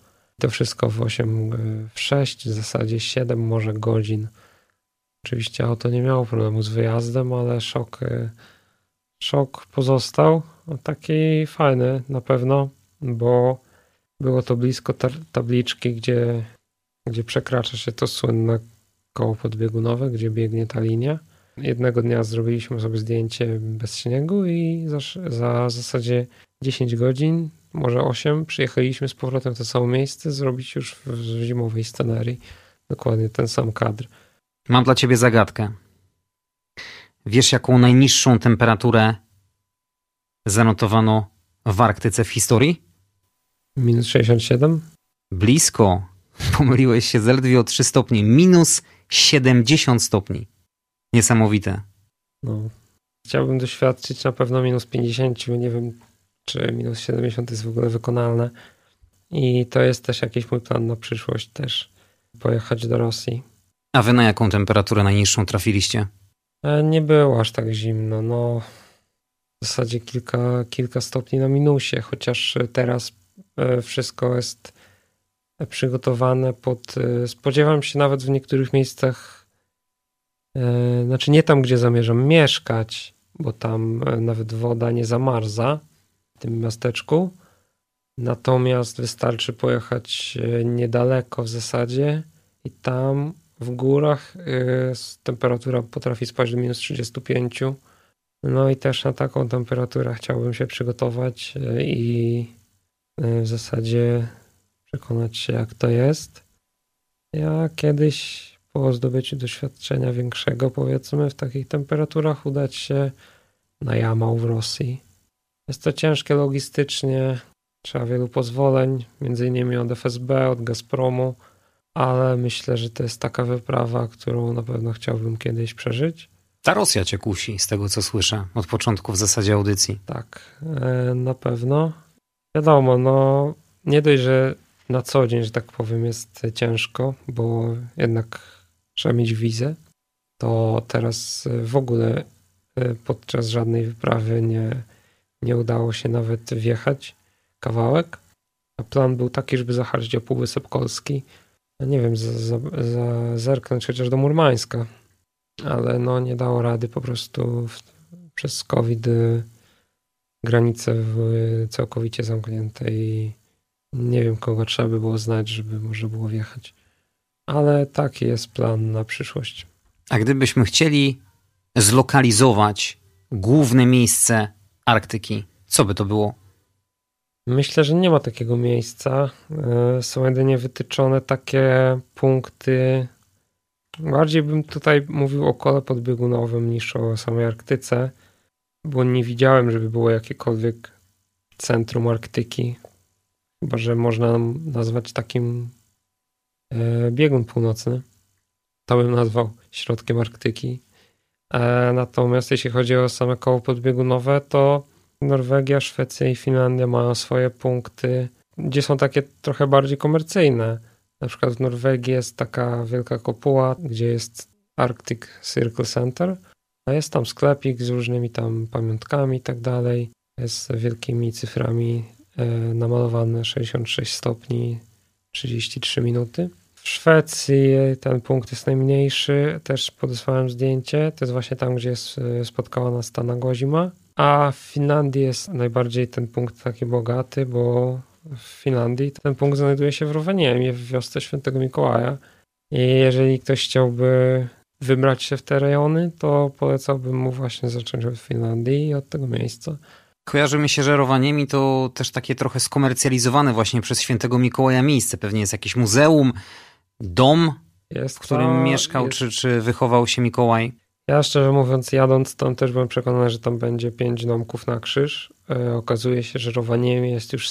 To wszystko w 8, w 6, w zasadzie 7 może godzin. Oczywiście auto nie miało problemu z wyjazdem, ale szok, y, szok pozostał. Taki fajny na pewno, bo było to blisko tabliczki, gdzie, gdzie przekracza się to słynne koło podbiegunowe, gdzie biegnie ta linia. Jednego dnia zrobiliśmy sobie zdjęcie bez śniegu i za, za w zasadzie 10 godzin, może 8, przyjechaliśmy z powrotem w to samo miejsce, zrobić już w zimowej scenerii dokładnie ten sam kadr. Mam dla ciebie zagadkę. Wiesz, jaką najniższą temperaturę zanotowano w Arktyce w historii? Minus 67? Blisko. Pomyliłeś się zaledwie o 3 stopnie. Minus 70 stopni. Niesamowite. No. Chciałbym doświadczyć na pewno minus 50. Nie wiem, czy minus 70 jest w ogóle wykonalne. I to jest też jakiś mój plan na przyszłość też. Pojechać do Rosji. A wy na jaką temperaturę najniższą trafiliście? E, nie było aż tak zimno. No, w zasadzie kilka, kilka stopni na minusie, chociaż teraz e, wszystko jest przygotowane pod. E, spodziewam się nawet w niektórych miejscach, znaczy nie tam, gdzie zamierzam mieszkać, bo tam nawet woda nie zamarza w tym miasteczku. Natomiast wystarczy pojechać niedaleko w zasadzie i tam w górach temperatura potrafi spaść do minus 35 no i też na taką temperaturę chciałbym się przygotować e, i e, w zasadzie przekonać się, jak to jest. Ja kiedyś po zdobyciu doświadczenia większego, powiedzmy, w takich temperaturach udać się na Jamał w Rosji. Jest to ciężkie logistycznie, trzeba wielu pozwoleń, między innymi od FSB, od Gazpromu, ale myślę, że to jest taka wyprawa, którą na pewno chciałbym kiedyś przeżyć. Ta Rosja cię kusi, z tego co słyszę, od początku w zasadzie audycji. Tak, e, na pewno. Wiadomo, no nie dość, że na co dzień, że tak powiem, jest ciężko, bo jednak trzeba mieć wizę, to teraz w ogóle e, podczas żadnej wyprawy nie, nie udało się nawet wjechać kawałek. A plan był taki, żeby zahaczyć o Półwysep Kolski. Nie wiem, za, za, za zerknąć chociaż do Murmańska ale no nie dało rady po prostu w, przez COVID y, granice były całkowicie zamknięte i nie wiem kogo trzeba by było znać, żeby można było wjechać. Ale taki jest plan na przyszłość. A gdybyśmy chcieli zlokalizować główne miejsce Arktyki, co by to było? Myślę, że nie ma takiego miejsca. Y, są jedynie wytyczone takie punkty Bardziej bym tutaj mówił o kole podbiegunowym niż o samej Arktyce, bo nie widziałem, żeby było jakiekolwiek centrum Arktyki. Chyba, że można nazwać takim e, biegun północny. To bym nazwał środkiem Arktyki. E, natomiast jeśli chodzi o same koło podbiegunowe, to Norwegia, Szwecja i Finlandia mają swoje punkty, gdzie są takie trochę bardziej komercyjne na przykład w Norwegii jest taka wielka kopuła, gdzie jest Arctic Circle Center, a jest tam sklepik z różnymi tam pamiątkami i tak dalej. Jest wielkimi cyframi e, namalowane 66 stopni, 33 minuty. W Szwecji ten punkt jest najmniejszy, też podesłałem zdjęcie. To jest właśnie tam, gdzie jest, e, spotkała nas ta Nagozima. A w Finlandii jest najbardziej ten punkt taki bogaty, bo w Finlandii. Ten punkt znajduje się w Rovaniemie, w wiosce Świętego Mikołaja. I jeżeli ktoś chciałby wybrać się w te rejony, to polecałbym mu właśnie zacząć od Finlandii i od tego miejsca. Kojarzy mi się, że Rovaniemi to też takie trochę skomercjalizowane właśnie przez Świętego Mikołaja miejsce. Pewnie jest jakieś muzeum, dom, jest w którym to, mieszkał jest... czy, czy wychował się Mikołaj. Ja szczerze mówiąc, jadąc tam też byłem przekonany, że tam będzie pięć domków na krzyż. E, okazuje się, że Rovaniemi jest już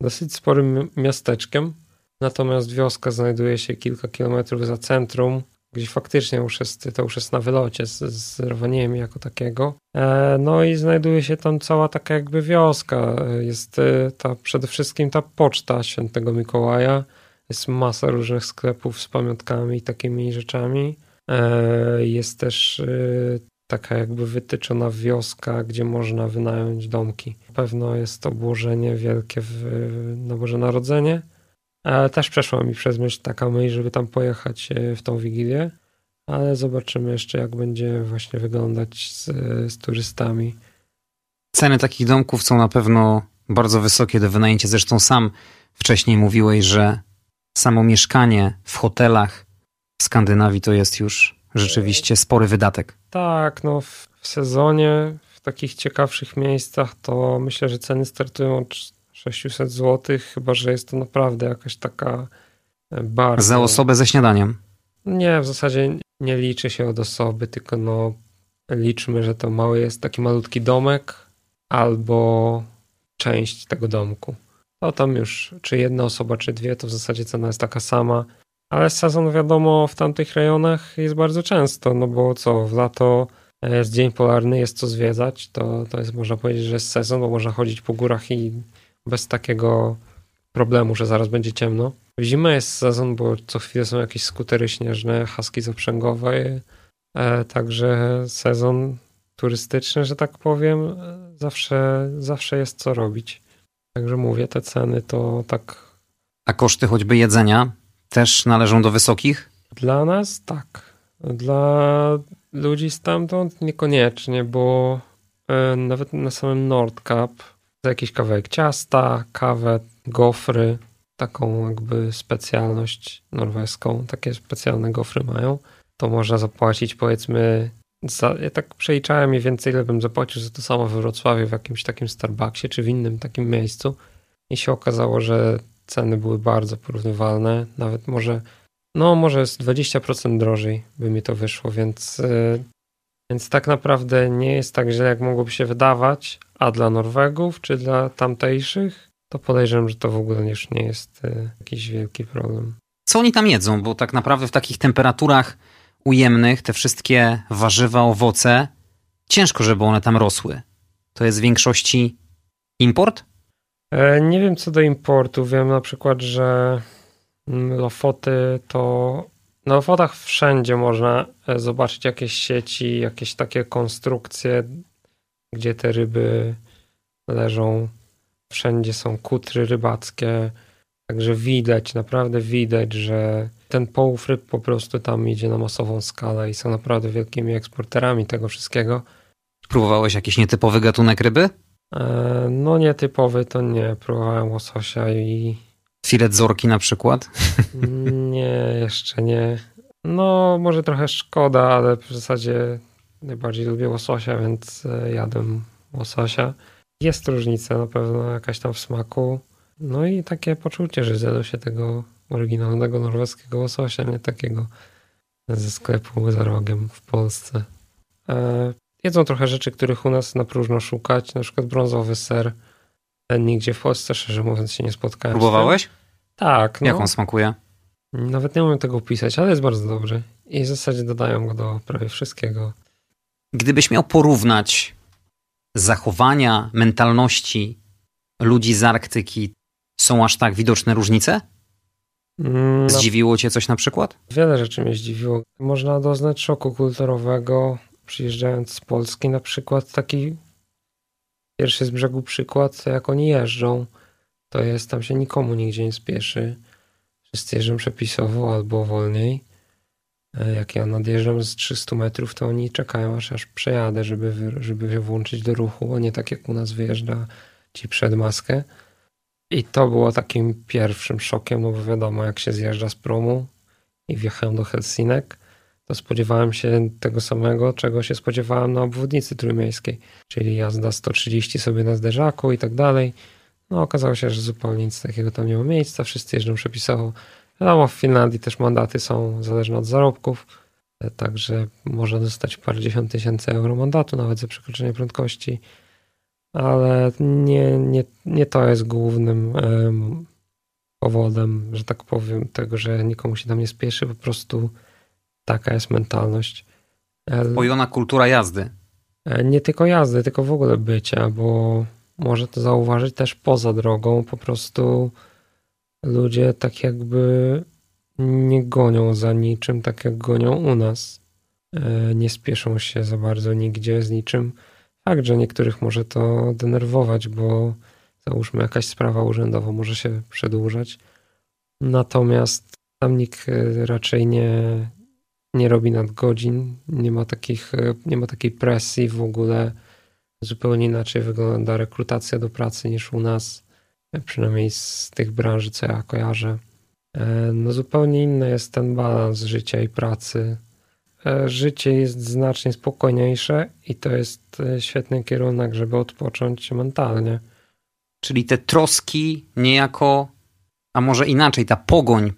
dosyć sporym miasteczkiem, natomiast wioska znajduje się kilka kilometrów za centrum, gdzie faktycznie już jest, to już jest na wylocie z, z Rowaniemi jako takiego. E, no i znajduje się tam cała taka jakby wioska. Jest e, ta, przede wszystkim ta poczta świętego Mikołaja. Jest masa różnych sklepów z pamiątkami i takimi rzeczami. E, jest też taka jakby wytyczona wioska, gdzie można wynająć domki. Pewno jest obłożenie wielkie w, na Boże Narodzenie. Ale też przeszła mi przez myśl taka myśl, żeby tam pojechać e, w tą Wigilię, ale zobaczymy jeszcze, jak będzie właśnie wyglądać z, z turystami. Ceny takich domków są na pewno bardzo wysokie do wynajęcia. Zresztą sam wcześniej mówiłeś, że samo mieszkanie w hotelach w Skandynawii to jest już rzeczywiście spory wydatek. Tak, no w sezonie, w takich ciekawszych miejscach, to myślę, że ceny startują od 600 zł, chyba że jest to naprawdę jakaś taka e, bardzo... Za osobę ze śniadaniem? Nie, w zasadzie nie liczy się od osoby, tylko no liczmy, że to mały jest taki malutki domek albo część tego domku. To tam już, czy jedna osoba, czy dwie, to w zasadzie cena jest taka sama. Ale sezon wiadomo w tamtych rejonach jest bardzo często, no bo co, w lato jest dzień polarny, jest co zwiedzać, to, to jest można powiedzieć, że jest sezon, bo można chodzić po górach i bez takiego problemu, że zaraz będzie ciemno. W zimę jest sezon, bo co chwilę są jakieś skutery śnieżne, haski zaprzęgowe, e, także sezon turystyczny, że tak powiem, e, zawsze, zawsze jest co robić. Także mówię, te ceny to tak. A koszty choćby jedzenia też należą do wysokich? Dla nas tak. Dla ludzi stamtąd niekoniecznie, bo e, nawet na samym Nordkap za jakiś kawałek ciasta, kawę, gofry, taką jakby specjalność norweską, takie specjalne gofry mają, to można zapłacić powiedzmy za, ja tak przeliczałem mniej więcej ile bym zapłacił za to samo we Wrocławiu w jakimś takim Starbucksie czy w innym takim miejscu i się okazało, że ceny były bardzo porównywalne, nawet może no może z 20% drożej by mi to wyszło, więc yy, więc tak naprawdę nie jest tak źle, jak mogłoby się wydawać, a dla Norwegów czy dla tamtejszych, to podejrzewam, że to w ogóle już nie jest e, jakiś wielki problem. Co oni tam jedzą? Bo tak naprawdę w takich temperaturach ujemnych te wszystkie warzywa, owoce, ciężko, żeby one tam rosły. To jest w większości import? E, nie wiem co do importu. Wiem na przykład, że mm, Lofoty to na Lofotach wszędzie można e, zobaczyć jakieś sieci, jakieś takie konstrukcje, gdzie te ryby leżą. Wszędzie są kutry rybackie, także widać, naprawdę widać, że ten połów ryb po prostu tam idzie na masową skalę i są naprawdę wielkimi eksporterami tego wszystkiego. Próbowałeś jakiś nietypowy gatunek ryby? E, no nietypowy to nie. Próbowałem łososia i... Filet zorki na przykład? Nie, jeszcze nie. No może trochę szkoda, ale w zasadzie najbardziej lubię łososia, więc e, jadłem łososia. Jest różnica na pewno jakaś tam w smaku. No i takie poczucie, że zjadło się tego oryginalnego norweskiego łososia, nie takiego ze sklepu za rogiem w Polsce. Jedzą trochę rzeczy, których u nas na próżno szukać, na przykład brązowy ser. Ten nigdzie w Polsce, szczerze mówiąc, się nie spotkałem. Próbowałeś? Tak. No. Jak on smakuje? Nawet nie umiem tego opisać, ale jest bardzo dobry. I w zasadzie dodają go do prawie wszystkiego. Gdybyś miał porównać zachowania, mentalności ludzi z Arktyki, są aż tak widoczne różnice? Mm. Zdziwiło cię coś na przykład? Wiele rzeczy mnie zdziwiło. Można doznać szoku kulturowego, przyjeżdżając z Polski na przykład. Taki pierwszy z brzegu przykład, jak oni jeżdżą. To jest, tam się nikomu nigdzie nie spieszy. Wszyscy jeżdżą przepisowo albo wolniej. E, jak ja nadjeżdżam z 300 metrów, to oni czekają aż aż przejadę, żeby, żeby się włączyć do ruchu, a nie tak jak u nas wyjeżdża ci przed maskę. I to było takim pierwszym szokiem, no bo wiadomo, jak się zjeżdża z promu i wjechałem do Helsinek, to spodziewałem się tego samego, czego się spodziewałem na obwodnicy trójmiejskiej, czyli jazda 130 sobie na zderzaku i tak dalej. No okazało się, że zupełnie nic takiego tam nie ma miejsca, wszyscy jeżdżą przepisowo. Wiadomo, w Finlandii też mandaty są zależne od zarobków, e, także można dostać parędziesiąt tysięcy euro mandatu nawet za przekroczenie prędkości. ale nie, nie, nie to jest głównym um, powodem, że tak powiem, tego, że nikomu się tam nie spieszy, po prostu taka jest mentalność. Spojona kultura jazdy. E, nie tylko jazdy, tylko w ogóle bycia, bo może to zauważyć też poza drogą, po prostu ludzie tak jakby nie gonią za niczym, tak jak gonią u nas. E, nie spieszą się za bardzo nigdzie z niczym. Fakt, że niektórych może to denerwować, bo załóżmy jakaś sprawa urzędowa może się przedłużać. Natomiast tam nikt e, raczej nie, nie robi nadgodzin, nie ma, takich, e, nie ma takiej presji w ogóle. Zupełnie inaczej wygląda rekrutacja do pracy niż u nas, przynajmniej z tych branży, co ja kojarzę. No zupełnie inny jest ten balans życia i pracy. E, życie jest znacznie spokojniejsze i to jest e, świetny kierunek, żeby odpocząć mentalnie. Czyli te troski niejako, a może inaczej, ta pogoń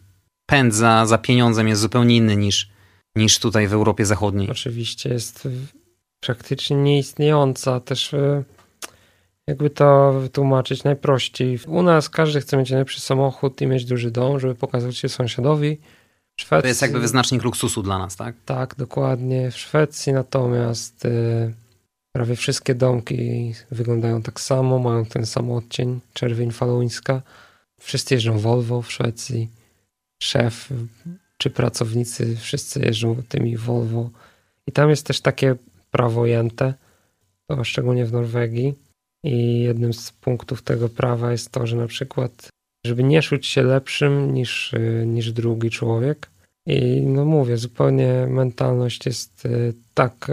pędza za, za pieniądzem jest zupełnie inny niż, niż tutaj w Europie Zachodniej. Oczywiście jest praktycznie nieistniejąca. Też e, jakby to wytłumaczyć najprościej. U nas każdy chce mieć najlepszy samochód i mieć duży dom, żeby pokazać się sąsiadowi Szwecji, to jest jakby wyznacznik luksusu dla nas, tak? Tak, dokładnie. W Szwecji natomiast y, prawie wszystkie domki wyglądają tak samo, mają ten sam odcień, czerwień faluńska. Wszyscy jeżdżą Volvo w Szwecji. Szef czy pracownicy, wszyscy jeżdżą tymi Volvo. I tam jest też takie prawo jęte, to szczególnie w Norwegii. I jednym z punktów tego prawa jest to, że na przykład żeby nie czuć się lepszym niż, y, niż drugi człowiek. I no mówię, zupełnie mentalność jest y, tak y,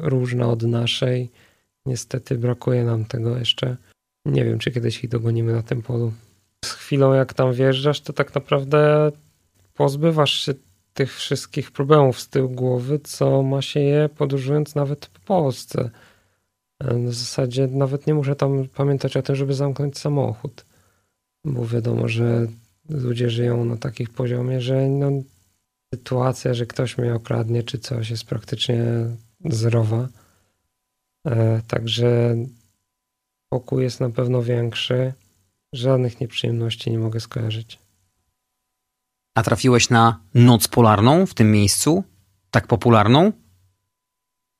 różna od naszej. Niestety brakuje nam tego jeszcze. Nie wiem, czy kiedyś ich dogonimy na tym polu. Z chwilą, jak tam wjeżdżasz, to tak naprawdę pozbywasz się tych wszystkich problemów z tyłu głowy, co ma się je podróżując nawet po Polsce. W zasadzie nawet nie muszę tam pamiętać o tym, żeby zamknąć samochód bo wiadomo, że ludzie żyją na takich poziomie, że no, sytuacja, że ktoś mnie okradnie czy coś jest praktycznie zerowa. E, także pokój jest na pewno większy. Żadnych nieprzyjemności nie mogę skojarzyć. A trafiłeś na noc polarną w tym miejscu? Tak popularną?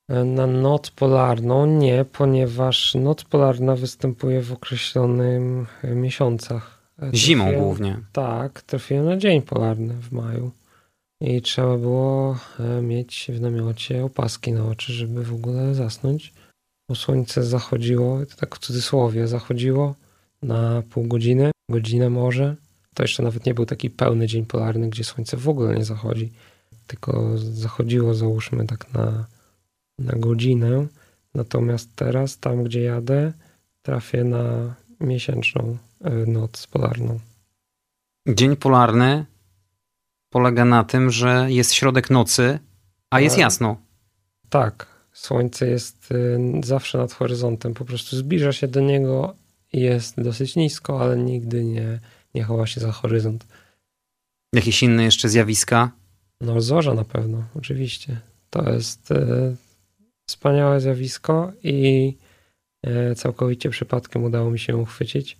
E, na noc polarną nie, ponieważ noc polarna występuje w określonych e, miesiącach. E, Zimą głównie. Tak, trafiłem na dzień polarny w maju. I trzeba było mieć w namiocie opaski na oczy, żeby w ogóle zasnąć. Bo słońce zachodziło, to tak w cudzysłowie, zachodziło na pół godziny, godzinę może. To jeszcze nawet nie był taki pełny dzień polarny, gdzie słońce w ogóle nie zachodzi. Tylko zachodziło, załóżmy, tak na na godzinę, natomiast teraz tam, gdzie jadę, trafię na miesięczną e, noc polarną. Dzień polarny polega na tym, że jest środek nocy, a jest jasno. Tak, słońce jest e, zawsze nad horyzontem, po prostu zbliża się do niego i jest dosyć nisko, ale nigdy nie, nie chowa się za horyzont. Jakieś inne jeszcze zjawiska? No, zorza na pewno, oczywiście. To jest e, wspaniałe zjawisko i e, całkowicie przypadkiem udało mi się uchwycić.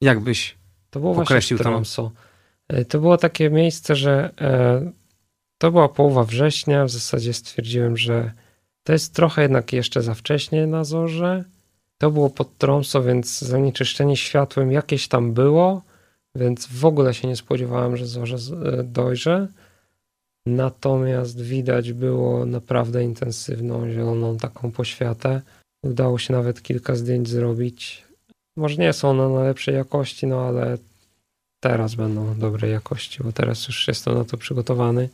Jak byś to było określił to? E, to było takie miejsce, że to była połowa września. W zasadzie stwierdziłem, że to jest trochę jednak jeszcze za wcześnie na zorze. To było pod Tromso, więc zanieczyszczenie światłem jakieś tam było, więc w ogóle się nie spodziewałem, że zorze dojrze. Natomiast widać było naprawdę intensywną, zieloną taką poświatę. Udało się nawet kilka zdjęć zrobić. Może nie są one na lepszej jakości, no ale teraz będą dobrej jakości, bo teraz już jestem na to przygotowany.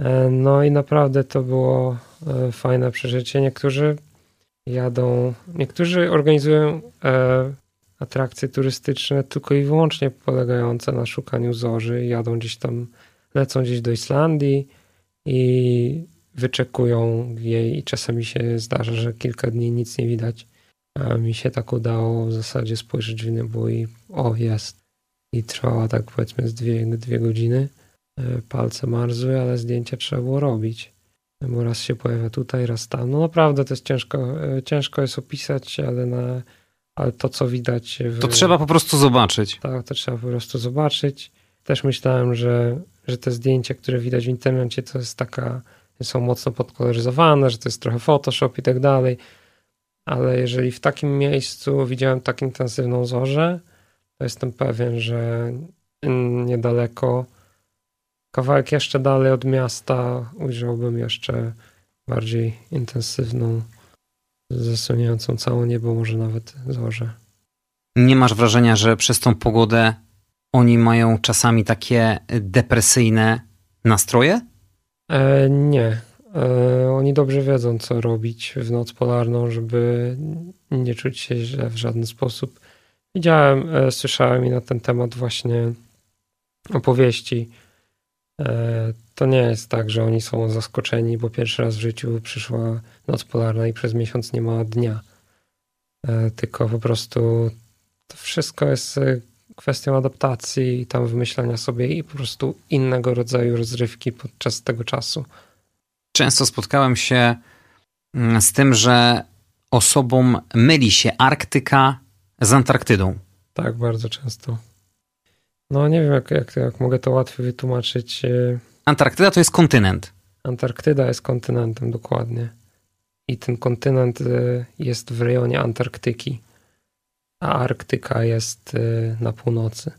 E, no i naprawdę to było e, fajne przeżycie. Niektórzy jadą, niektórzy organizują e, atrakcje turystyczne tylko i wyłącznie polegające na szukaniu zorzy. Jadą gdzieś tam lecą gdzieś do Islandii i wyczekują jej i czasami się zdarza, że kilka dni nic nie widać. A mi się tak udało w zasadzie spojrzeć w niebo i o, jest. I trwała tak powiedzmy z dwie, dwie godziny. E, palce marzły, ale zdjęcia trzeba było robić. bo raz się pojawia tutaj, raz tam. No naprawdę to jest ciężko, e, ciężko jest opisać, ale, na, ale to, co widać... W, to trzeba po prostu zobaczyć. Tak, to trzeba po prostu zobaczyć. Też myślałem, że, że te zdjęcia, które widać w internecie, to jest taka, są mocno podkoloryzowane, że to jest trochę Photoshop i tak dalej. Ale jeżeli w takim miejscu widziałem tak intensywną zorzę, to jestem pewien, że niedaleko, kawałek jeszcze dalej od miasta, ujrzałbym jeszcze bardziej intensywną, zasłaniającą całe niebo, może nawet zorzę. Nie masz wrażenia, że przez tą pogodę oni mają czasami takie depresyjne nastroje? E, nie. E, oni dobrze wiedzą, co robić w noc polarną, żeby nie czuć się źle w żaden sposób. Widziałem, e, słyszałem i na ten temat właśnie opowieści. E, to nie jest tak, że oni są zaskoczeni, bo pierwszy raz w życiu przyszła noc polarna i przez miesiąc nie ma dnia. E, tylko po prostu to wszystko jest kwestią adaptacji i tam wymyślania sobie i po prostu innego rodzaju rozrywki podczas tego czasu. Często spotkałem się mm, z tym, że osobom myli się Arktyka z Antarktydą. Tak, bardzo często. No nie wiem, jak, jak, jak mogę to łatwiej wytłumaczyć. E, Antarktyda to jest kontynent. Antarktyda jest kontynentem, dokładnie. I ten kontynent e, jest w rejonie Antarktyki, a Arktyka jest e, na północy.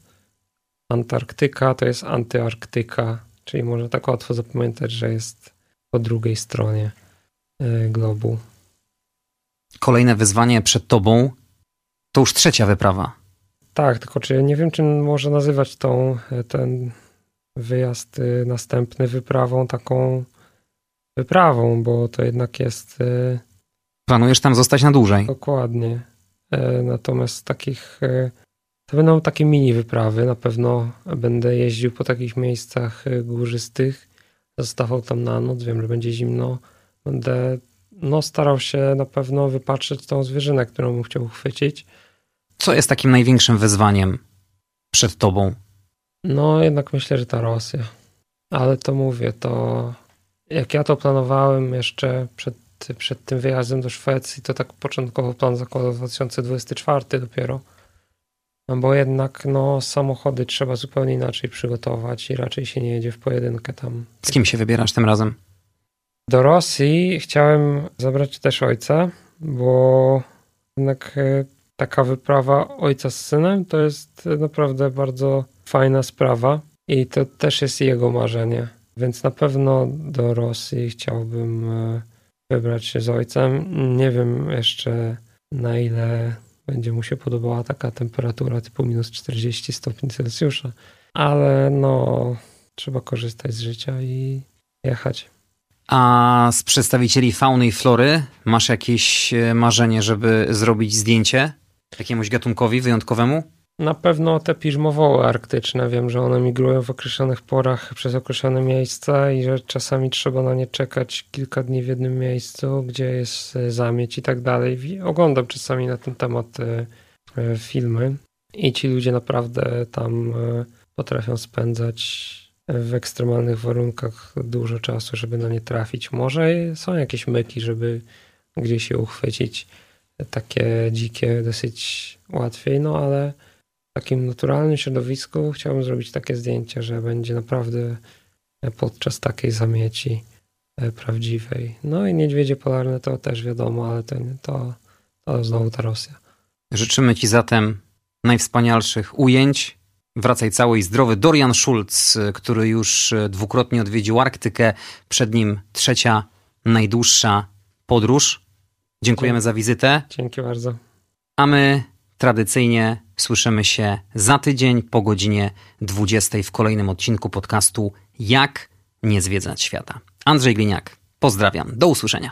Antarktyka to jest antyarktyka, czyli można tak łatwo zapamiętać, że jest po drugiej stronie globu. Kolejne wyzwanie przed tobą to już trzecia wyprawa. Tak, tylko czy nie wiem, czy może nazywać tą, ten wyjazd y, następny wyprawą taką wyprawą, bo to jednak jest. Y, Planujesz tam zostać na dłużej. Dokładnie. E, natomiast takich. E, to będą takie mini wyprawy. Na pewno będę jeździł po takich miejscach górzystych. Zostawał tam na noc. Wiem, że będzie zimno. Będę no, starał się na pewno wypatrzeć tą zwierzynę, którą bym chciał uchwycić. Co jest takim największym wyzwaniem przed tobą? No, jednak myślę, że ta Rosja. Ale to mówię, to jak ja to planowałem jeszcze przed, przed tym wyjazdem do Szwecji, to tak początkowo plan zakładał 2024 dopiero. No bo jednak no, samochody trzeba zupełnie inaczej przygotować i raczej się nie jedzie w pojedynkę tam. Z kim się wybierasz tym razem? Do Rosji chciałem zabrać też ojca, bo jednak e, taka wyprawa ojca z synem to jest naprawdę bardzo fajna sprawa i to też jest jego marzenie. Więc na pewno do Rosji chciałbym e, wybrać się z ojcem. Nie wiem jeszcze na ile będzie mu się podobała taka temperatura typu minus 40 stopni Celsjusza, ale no trzeba korzystać z życia i jechać. A z przedstawicieli fauny i flory masz jakieś e, marzenie, żeby zrobić zdjęcie jakiemuś gatunkowi wyjątkowemu? Na pewno te piżmowoły arktyczne. Wiem, że one migrują w określonych porach przez określone miejsca i że czasami trzeba na nie czekać kilka dni w jednym miejscu, gdzie jest e, zamieć i tak dalej. Oglądam czasami na ten temat e, filmy i ci ludzie naprawdę tam potrafią spędzać w ekstremalnych warunkach dużo czasu, żeby na nie trafić. Może są jakieś myki, żeby gdzieś się uchwycić. Takie dzikie dosyć łatwiej, no ale w takim naturalnym środowisku chciałbym zrobić takie zdjęcie, że będzie naprawdę podczas takiej zamieci e, prawdziwej. No i niedźwiedzie polarne to też wiadomo, ale to, to, to znowu ta Rosja. Życzymy Ci zatem najwspanialszych ujęć Wracaj cały i zdrowy. Dorian Schulz, który już dwukrotnie odwiedził Arktykę, przed nim trzecia, najdłuższa podróż. Dziękujemy Dzięki. za wizytę. Dzięki bardzo. A my tradycyjnie słyszymy się za tydzień po godzinie 20 w kolejnym odcinku podcastu Jak nie zwiedzać świata. Andrzej Gliniak, pozdrawiam. Do usłyszenia.